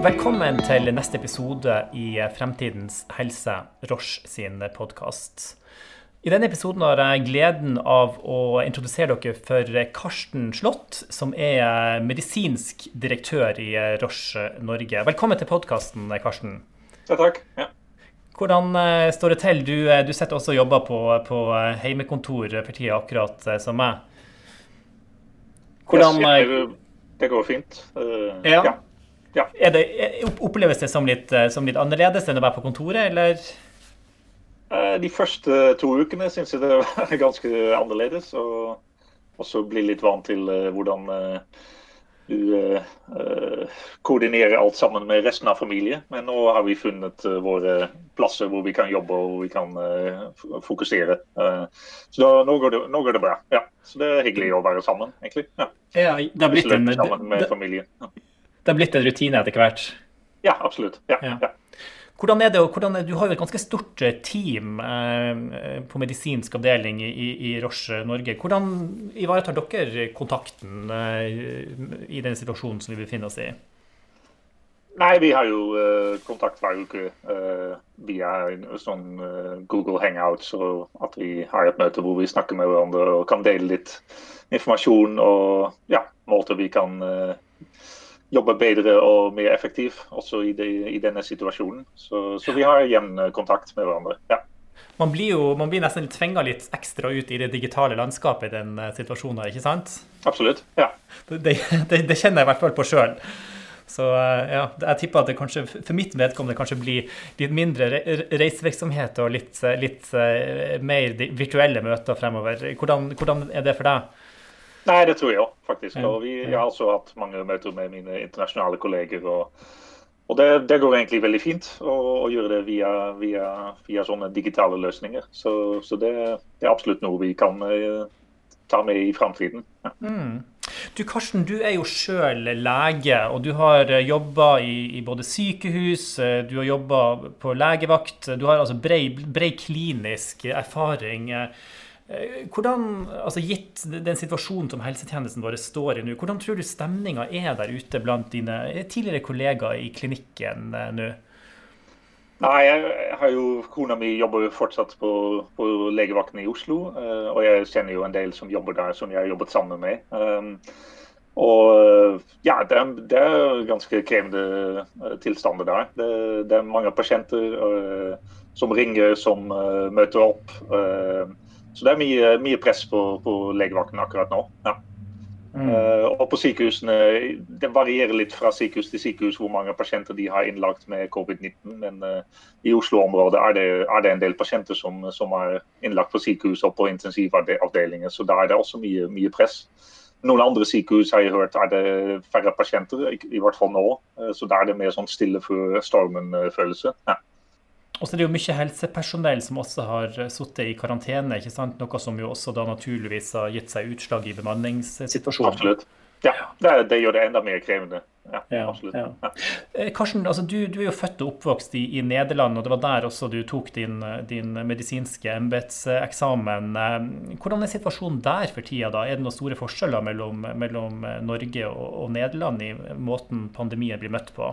Velkommen til neste episode i Fremtidens helse, Roche sin podkast. I denne episoden har jeg gleden av å introdusere dere for Karsten Slott, som er medisinsk direktør i Roche Norge. Velkommen til podkasten, Karsten. Ja, takk. Ja. Hvordan eh, står det til? Du, eh, du sitter også og jobber på, på heimekontor for tida, akkurat eh, som meg. Hvordan, det går fint. Uh, ja. ja. Ja. Det, oppleves det som litt, eh, som litt, annerledes enn å være på kontoret, eller? Eh, de første to ukene syns jeg det var ganske annerledes. Og så bli litt vant til eh, hvordan du koordinerer alt sammen med resten av familien. Men nå har vi funnet våre plasser hvor vi kan jobbe og hvor vi kan fokusere. så da, nå, går det, nå, går det, bra. Ja. Så det er hyggelig å være sammen, egentlig. Ja. Ja, sammen med familien. Ja. Det har blitt en rutine etter hvert? Ja, absolutt. Ja, ja. ja. Hvordan er det, hvordan er, Du har jo et ganske stort eh, team eh, på medisinsk avdeling i, i, Roche Norge. Hvordan ivaretar dere kontakten eh, i den situasjonen som vi befinner oss i? Nei, vi har jo uh, kontakt hver uke via sånn Google Hangouts. Og at vi har et møte hvor vi snakker med hverandre og kan dele litt informasjon og ja, måter vi kan jobbe bedre og mer effektivt også i, de, i denne situasjonen. Så, så, vi har jevn kontakt med hverandre. ja. Man blir jo man blir nesten tvinga litt ekstra ut i det digitale landskapet i den uh, situasjonen, ikke sant? Absolutt, ja. Det, det, det kjenner jeg i hvert fall på sjøl. Så uh, ja, jeg tipper at det kanskje for mitt vedkommende kanskje blir litt mindre reisevirksomhet og litt, litt mer virtuelle møter fremover. Hvordan, hvordan er det for deg? Nei, det tror jeg òg, faktisk. Og vi, jeg har også hatt mange møter med mine internasjonale kolleger. og, og det, det, går egentlig veldig fint å, å gjøre det via, via, via, sånne digitale løsninger. Så, så det, det, er absolutt noe vi kan uh, ta med i framtiden. Ja. Mm. Du Karsten, du er jo sjøl lege, og du har eh, jobba i, i, både sykehus, eh, du har jobba på legevakt. Du har altså brei, brei klinisk erfaring. Eh, hvordan, altså Gitt den situasjonen som helsetjenesten vår står i nå, hvordan tror du stemninga er der ute blant dine tidligere kollegaer i klinikken eh, nå? Nei, jeg har jo, Kona mi jobber fortsatt på, på legevakten i Oslo. Eh, og jeg kjenner jo en del som jobber der, som jeg har jobbet sammen med. Og ja, det er, det er ganske krevende tilstander der. Det, det er mange pasienter som ringer, som møter opp. Så det er mye, mye press på, på, legevakten akkurat nå. Ja. Mm. Uh, og på sykehusene, Det varierer litt fra sykehus til sykehus hvor mange pasienter de har innlagt med covid-19. Men uh, i Oslo-området er, er, det en del pasienter som, som, er innlagt på sykehus og på intensivavdelinger. Så da er det også mye, mye, press. Noen andre sykehus har jeg hørt er det færre pasienter, i, i hvert fall nå. Uh, så da er det mer sånn stille før stormen-følelse. Ja. Og så er det jo mye helsepersonell som også har sittet i karantene, ikke sant? noe som jo også da naturligvis har gitt seg utslag i bemanningssituasjonen. Absolutt. Ja, det, det, gjør det enda mer krevende. Ja, ja absolutt. Ja. Ja. Eh, Karsten, altså du, du, er jo født og oppvokst i, i, Nederland, og det var der også du tok din, din medisinske embetseksamen. Eh, hvordan er situasjonen der for tida? da? Er det noen store forskjeller mellom, mellom Norge og, og Nederland i måten pandemien blir møtt på?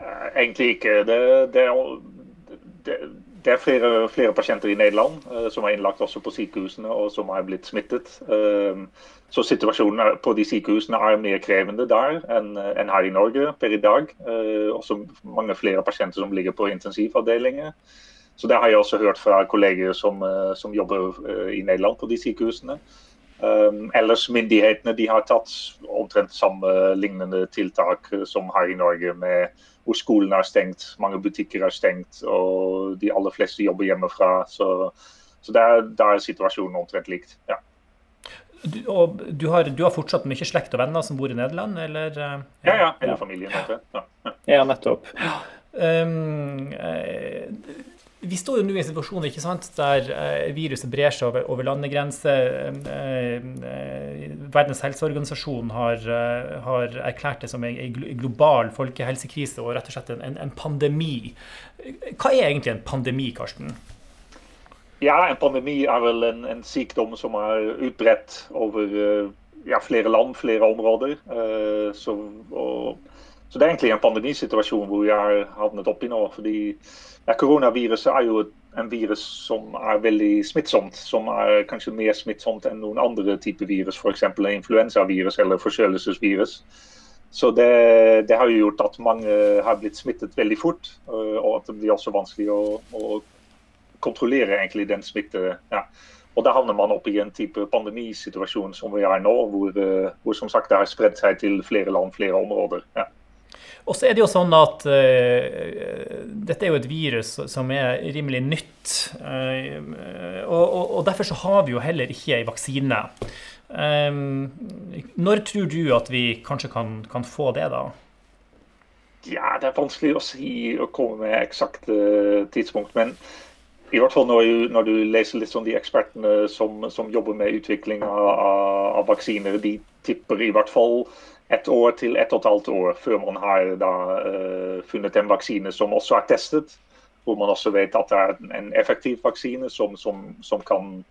Eh, egentlig ikke. Det, det, det, det er flere, flere, pasienter i Nederland uh, som er innlagt også på sykehusene og som er blitt smittet. Uh, så situasjonen på de sykehusene er mer krevende der enn, enn her i Norge per i dag. Uh, også mange flere pasienter som ligger på intensivavdelinger. Så det har jeg også hørt fra kolleger som, som jobber i Nederland på de sykehusene. Um, ellers myndighetene de har tatt omtrent samme lignende tiltak som her i Norge med hvor skolen er stengt, mange butikker er stengt, og de aller fleste jobber hjemmefra. Så, så der, der, er situasjonen omtrent likt. ja. Du, og du har, du har, fortsatt mye slekt og venner som bor i Nederland, eller? Ja, ja. ja hele familien. Ja, ja. ja nettopp. Um, vi står jo nå i en situasjon ikke sant, der eh, viruset brer seg over, over landegrenser. Eh, eh, Verdens helseorganisasjon har, har, erklært det som en, global folkehelsekrise og rett og slett en, en, pandemi. Hva er egentlig en pandemi, Karsten? Ja, En pandemi er vel en, en sykdom som er utbredt over ja, flere land, flere områder. Så, og Så det er egentlig en pandemisituasjon hvor vi har havnet oppi nå. fordi ja, Koronaviruset er jo en virus som er veldig smittsomt. Som er kanskje mer smittsomt enn noen andre typer virus, f.eks. influensavirus eller forkjølelsesvirus. Så det, det, har jo gjort at mange har blitt smittet veldig fort, og at det blir også vanskelig å, å kontrollere egentlig den smitte. Ja. Og Da havner man opp i en type pandemisituasjon som vi er nå, hvor, hvor som sagt det har spredd seg til flere land, flere områder. Ja. Og så er det jo sånn at uh, dette er jo et virus som er rimelig nytt. Uh, og, og, og, derfor så har vi jo heller ikke ei vaksine. Um, når tror du at vi kanskje kan, kan, få det, da? Ja, Det er vanskelig å si å komme med eksakt uh, tidspunkt. Men i hvert fall når, når, du leser litt sånn de ekspertene som, som jobber med utvikling av, av, vaksiner, de tipper i hvert fall ett år til ett og et halvt år før man har da, uh, funnet en vaksine som også er testet. Hvor man også vet at det er en effektiv vaksine som, som, som kan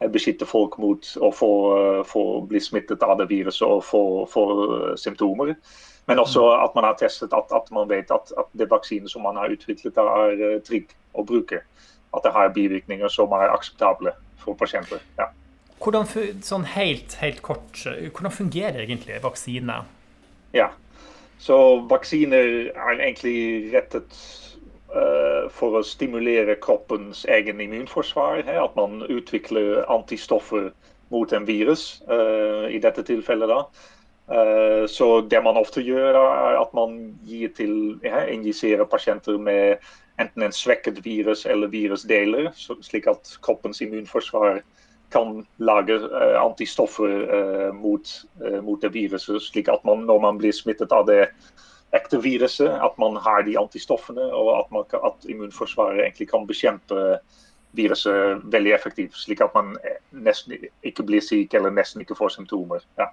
eh, beskytte folk mot å få, uh, få, bli smittet av det viruset og få, få symptomer. Men også at man har testet at, at man vet at, at det vaksinen som man har utviklet, er trygg å bruke. At det har bivirkninger som er akseptable for pasienter. Ja. Hvordan, sånn helt, helt kort, hvordan fungerer egentlig vaksine? Ja, så Vaksiner er egentlig rettet uh, for å stimulere kroppens egen immunforsvar. He? At man utvikler antistoffer mot en virus, uh, i dette tilfellet. da. Så det man ofte gjør, er at man gir til, ja, injiserer pasienter med enten en svekket virus eller virusdeler, slik at kroppens immunforsvar kan lage uh, antistoffer uh, mot, uh, mot, det viruset. Slik at man, når man blir smittet av det ekte viruset, at man har de antistoffene, og at, man, at immunforsvaret egentlig kan bekjempe viruset veldig effektivt. Slik at man nesten ikke blir syk eller nesten ikke får symptomer. Ja.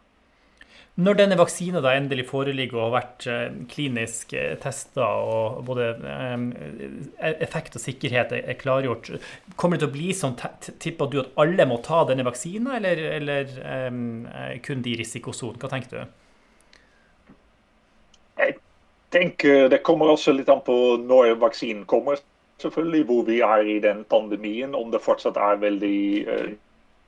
Når denne vaksinen da endelig foreligger og har vært eh, klinisk eh, testa og både eh, effekt og sikkerhet er klargjort, kommer det til å bli sånn, tipper du at alle må ta denne vaksinen, eller, eller um, kun de i risikosonen? Hva tenker du? Jeg tenker Det kommer også litt an på når vaksinen kommer, selvfølgelig. Hvor vi er i den pandemien. Om det fortsatt er veldig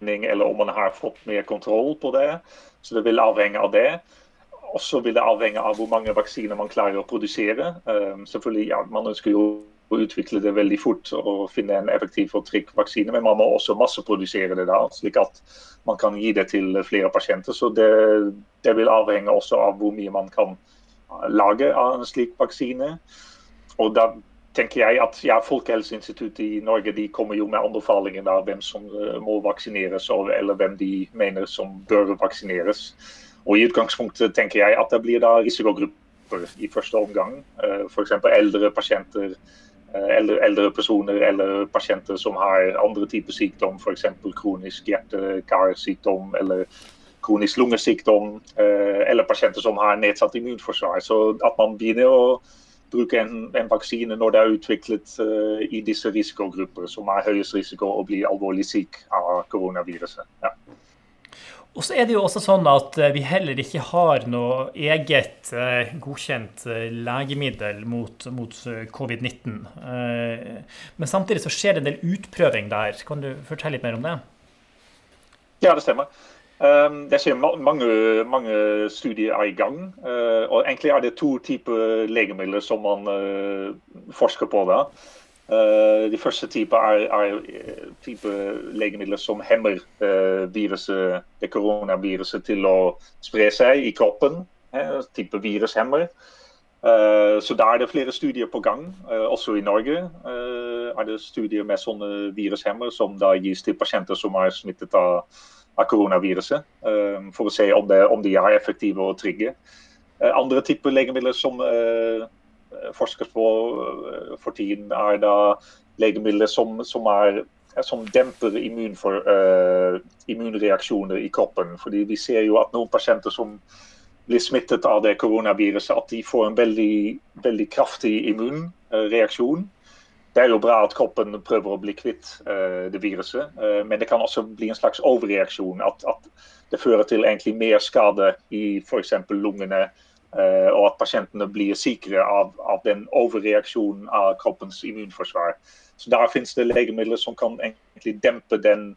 uh, eller om man har fått mer kontroll på det. Så det vil avhenge av det. Og så vil det avhenge av hvor mange vaksiner man klarer å produsere. Um, selvfølgelig, ja, Man ønsker jo å utvikle det veldig fort og finne en effektiv og trygg vaksine, men man må også masseprodusere det da, slik at man kan gi det til flere pasienter. Så det, det vil avhenge også av hvor mye man kan lage av en slik vaksine. Og da tenker jeg at ja, Folkehelseinstituttet i Norge de kommer jo med anbefalinger av hvem som uh, må vaksineres, eller hvem de mener som bør vaksineres. Og I utgangspunktet tenker jeg at det blir da risikogrupper i første omgang. Uh, F.eks. eldre pasienter, uh, eldre, eldre, personer eller pasienter som har andre typer sykdom, f.eks. kronisk hjerte-karsykdom eller kronisk lungesykdom, eller pasienter som har nedsatt immunforsvar. Så at man begynner å bruke en, en, vaksine når det er utviklet uh, i disse risikogrupper som er høyest risiko å bli alvorlig syk av koronaviruset. Ja. Og så er det jo også sånn at eh, vi heller ikke har noe eget eh, godkjent legemiddel mot, mot covid-19. Eh, men samtidig så skjer det en del utprøving der. Kan du fortelle litt mer om det? Ja, det stemmer. Um, ser skjer mange, mange, studier er i gang. Uh, og egentlig er det to typer legemidler som man uh, forsker på. da. Uh, de første typer er, er type legemidler som hemmer viruset, det koronaviruset til å spre seg i kroppen. type virushemmer. så da er det flere studier på gang, også i Norge. er det studier med sånne virushemmer som da gis til pasienter som er smittet av av koronaviruset. Ehm, for å se om, det, om de er effektive og trygge. Eh, andre typer legemidler som eh, forskes på eh, for tiden, er da legemidler som, som, er, som demper immunfor, uh, immunreaksjoner i kroppen. Fordi vi ser jo at noen pasienter som blir smittet av det koronaviruset, at de får en veldig, veldig kraftig immunreaksjon. Det er jo bra at kroppen prøver å bli kvitt uh, det viruset, uh, men det kan også bli en slags overreaksjon. At, at det fører til egentlig mer skade i f.eks. lungene og at pasientene blir sikre av, av, den overreaksjonen av kroppens immunforsvar. Så Der finnes det legemidler som kan egentlig dempe den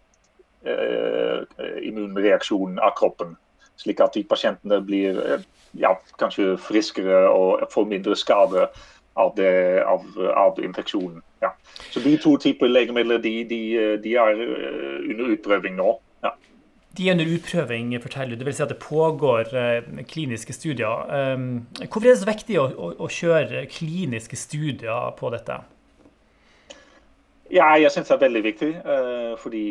uh, immunreaksjonen av kroppen. Slik at de pasientene blir ja, kanskje friskere og får mindre skade av, det, av, av infeksjonen. Ja. Så De to typer legemidler de, de, de er under utprøving nå. De er under utprøving, forteller du. Det vil si at det pågår eh, kliniske studier. Um, hvorfor er det så viktig å, å, å, kjøre kliniske studier på dette? Ja, jeg syns det er veldig viktig. Fordi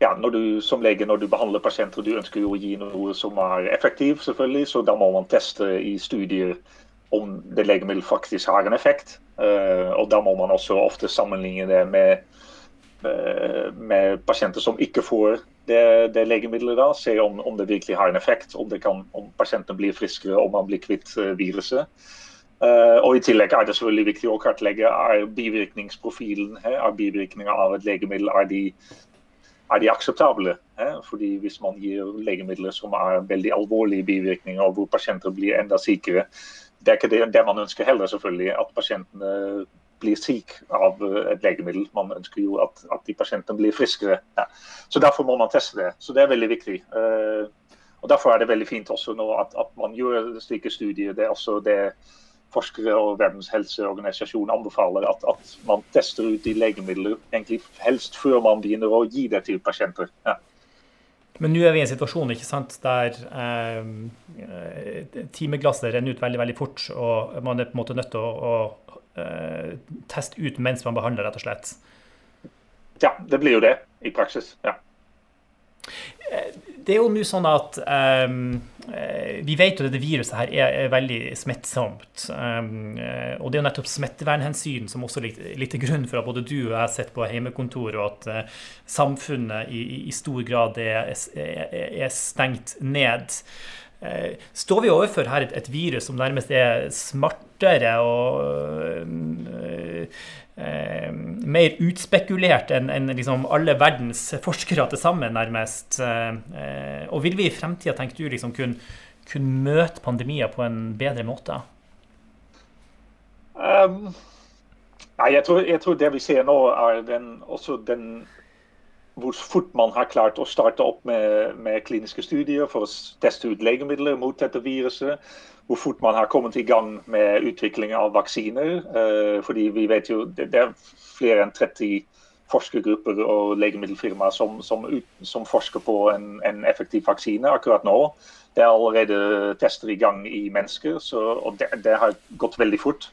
ja, du, som lege når du behandler pasienter, du ønsker jo å gi noe som er effektivt, selvfølgelig. Så da må man teste i studier om det legemiddelet faktisk har en effekt. Uh, og da må man også ofte sammenligne det med med pasienter som ikke får det, det legemiddelet, da, se om, om, det virkelig har en effekt. Om, kan, om pasienten blir friskere, om man blir kvitt uh, viruset. Uh, og I tillegg er det selvfølgelig viktig å kartlegge er bivirkningsprofilen He, er bivirkninger av et legemiddel er de, er de akseptable. He? Fordi Hvis man gir legemidler som er veldig alvorlige bivirkninger, og hvor pasienter blir enda sykere, det er ikke det, det man ønsker heller, selvfølgelig. At pasientene blir syk av eh, et legemiddel. Man ønsker jo at, at de pasientene blir friskere. Ja. Så Derfor må man teste det. Så Det er veldig viktig. Uh, og Derfor er det veldig fint også nå at, at man gjør slike studier. Det er også det forskere og Verdens helseorganisasjon anbefaler at, at, man tester ut de legemidler egentlig helst før man begynner å gi det til pasienter. Ja. Men nå er vi i en situasjon ikke sant, der eh, timeglasset renner ut veldig veldig fort, og man er på en måte nødt til å, å Eh, teste ut mens man behandler, rett og slett. Ja, det blir jo det i praksis. ja. Det er jo nå sånn at um, vi vet jo at dette viruset her er, er veldig smittsomt. Um, og det er jo nettopp smittevernhensyn som også ligger til grunn for at både du og jeg sitter på hjemmekontor, og at uh, samfunnet i, i, stor grad er, er, er stengt ned. Uh, står vi overfor her et, et, virus som nærmest er smartere og øh, mer utspekulert enn en liksom alle verdens forskere til sammen, nærmest. Eh, og vil vi i fremtida, tenker du, liksom kunne, kun møte pandemier på en bedre måte? Um, nei, jeg tror, jeg tror, det vi ser nå, er den, også den hvor fort man har klart å starte opp med, med, kliniske studier for å teste ut legemidler mot dette viruset. Hvor fort man har kommet i gang med utvikling av vaksiner. Eh, fordi vi vet jo det, er flere enn 30 forskergrupper og legemiddelfirmaer som, som, som forsker på en, en, effektiv vaksine akkurat nå. Det er allerede tester i gang i mennesker, så, og det, det har gått veldig fort.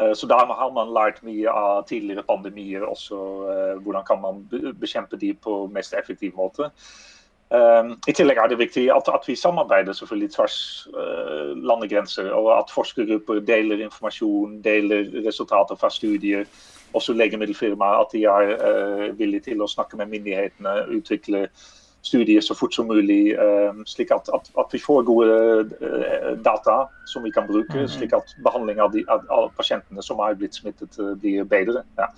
Eh, så da har man lært mye av tidligere pandemier også. Eh, hvordan kan man bekjempe de på mest effektiv måte. Eh, I tillegg er det viktig at, at vi samarbeider selvfølgelig tvers landegrenser. Og at forskergrupper deler informasjon, deler resultater fra studier. Også legemiddelfirmaer. At de er villige til å snakke med myndighetene, utvikle studier så fort som mulig, ehm, slik at, at, at, vi får gode eh, data som vi kan bruke, mhm. slik at behandling av, de, av pasientene som er blitt smittet, eh, blir bedre. Ja.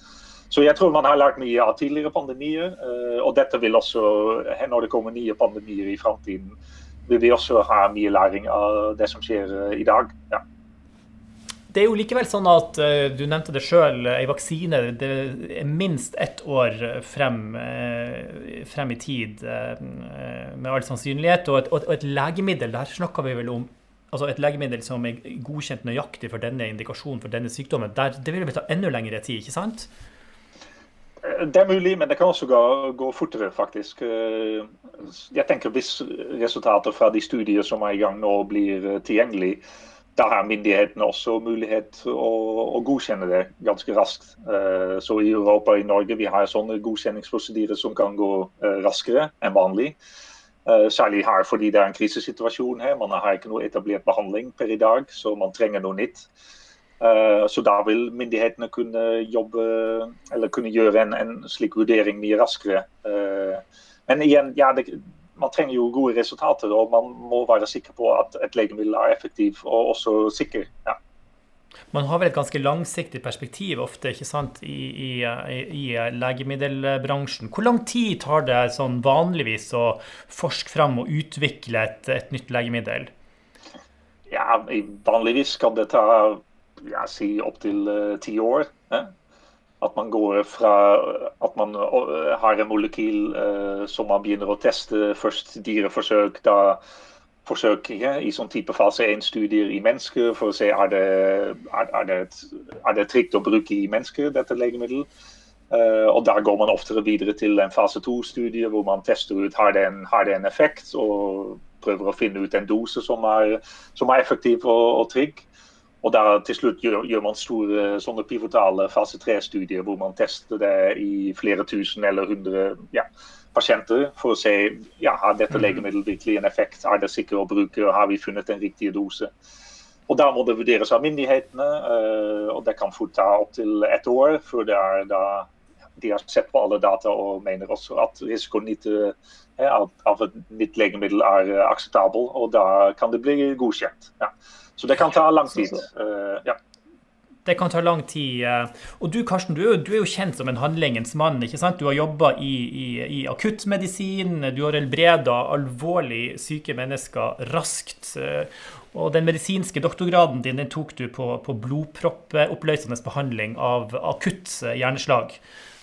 Så jeg tror man har lært mye av tidligere pandemier, eh, og dette vil også, når det kommer nye pandemier i framtiden, vil vi også ha mye læring av det som skjer i dag. Ja det er jo likevel sånn at du nevnte det sjøl, ei vaksine det er minst ett år frem, frem i tid, med all sannsynlighet. Og et, og et, legemiddel, der snakka vi vel om altså et legemiddel som er godkjent nøyaktig for denne indikasjonen, for denne sykdommen. Der, det vil vel ta enda lengre tid, ikke sant? Det er mulig, men det kan også gå, gå, fortere, faktisk. Jeg tenker Hvis resultater fra de studier som er i gang nå, blir tilgjengelig, da har myndighetene også mulighet å, å, godkjenne det ganske raskt. Så i Europa og i Norge vi har sånne godkjenningsprosedyrer som kan gå raskere enn vanlig. Særlig her fordi det er en krisesituasjon her. Man har ikke noe etablert behandling per i dag, så man trenger noe nytt. Så da vil myndighetene kunne jobbe, eller kunne gjøre en, en slik vurdering mye raskere. Men igjen, ja, det, man trenger jo gode resultater, og man må være sikker på at et legemiddel er effektivt og også sikker. Ja. Man har vel et ganske langsiktig perspektiv ofte ikke sant, i, i, i, legemiddelbransjen. Hvor lang tid tar det sånn vanligvis å forske fram og utvikle et, et nytt legemiddel? ja, vanligvis kan det ta ja, si opptil ti år. Eh? At man går fra at man har en molekyl uh, som man begynner å teste først dyreforsøk, da forsøk ja, i sånn type fase 1-studier i mennesker for å se er det er, er det, er det trygt å bruke i mennesker, dette legemiddelet. Uh, og Der går man oftere videre til en fase 2-studie hvor man tester ut har det en, har det en effekt og prøver å finne ut en dose som er, som er effektiv og, og trygg. Og der til slutt gjør, gjør man store sånne pivotale fase 3-studier hvor man tester det i flere tusen eller hundre ja, pasienter for å se ja, har dette mhm. legemiddelet virkelig en effekt, er det sikkert å bruke, og har vi funnet den riktige dose. Og Da må det vurderes av myndighetene, eh, og det kan fort ta opptil ett år før det er da de har sett på alle data og mener også at risikoen av, av et nytt legemiddel er akseptabel. Og da kan det bli godkjent. Ja. Så det kan ta lang tid. Uh, ja. Det kan ta lang tid. Eh, og du Karsten, du er, jo, kjent som en handlingens mann. ikke sant? Du har jobba i, i, i, akuttmedisin, du har helbreda alvorlig syke mennesker raskt. Eh, og den medisinske doktorgraden din den tok du på, på blodproppoppløsende behandling av akutt hjerneslag.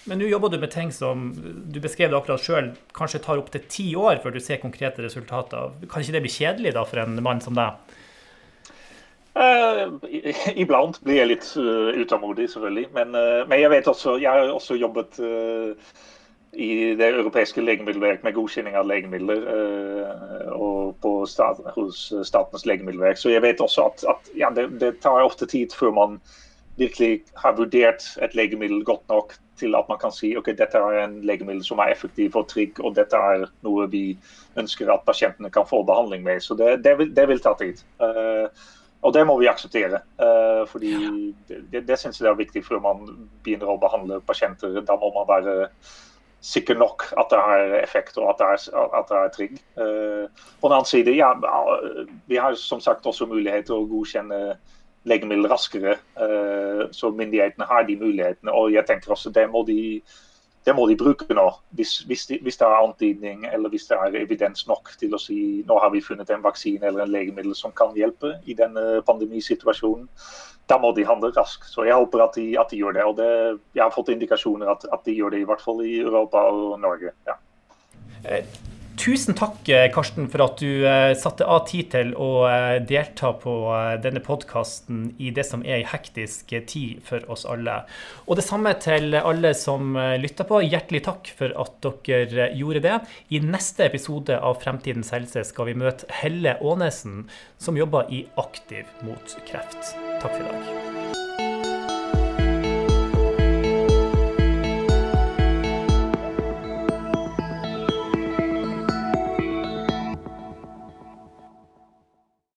Men nå jobber du med ting som du beskrev det akkurat sjøl, kanskje tar opptil ti år før du ser konkrete resultater. Kan ikke det bli kjedelig da for en mann som deg? Uh, iblant blir jeg litt uh, utålmodig, selvfølgelig. Men, uh, men, jeg vet også, jeg har også jobbet i det europeiske legemiddelverk med godkjenning av legemidler og stat, hos Statens legemiddelverk. Så jeg vet også at, at ja, det, det, tar ofte tid før man virkelig har vurdert et legemiddel godt nok til at man kan si ok, dette er en legemiddel som er effektiv og trygg, og dette er noe vi ønsker at pasientene kan få behandling med. Så det, det, vil, det vil, ta tid. Uh, og det må vi akseptere. Uh, fordi det, det syns jeg er viktig før man begynner å behandle pasienter. Da må man være sikker nok at det har effekt og at det er, at det er trygg. Uh, på den annen side, ja, vi har som sagt også mulighet til å godkjenne legemiddel raskere. Så myndighetene har de mulighetene. Og jeg tenker også det må de det må de bruke nå. Hvis, hvis, de, hvis, det er antydning eller hvis det er evidens nok til å si nå har vi funnet en vaksine eller en legemiddel som kan hjelpe i denne pandemisituasjonen, da må de handle raskt. Så jeg håper at de, at de gjør det. Og det, jeg har fått indikasjoner at, at, de gjør det, i hvert fall i Europa og Norge. ja. Tusen takk, eh, Karsten, for at du eh, satte av tid til å eh, delta på denne podkasten i det som er ei hektisk tid for oss alle. Og det samme til alle som lytter på. Hjertelig takk for at dere gjorde det. I neste episode av Fremtidens helse skal vi møte Helle Aanesen, som jobber i Aktiv mot kreft. Takk for i dag.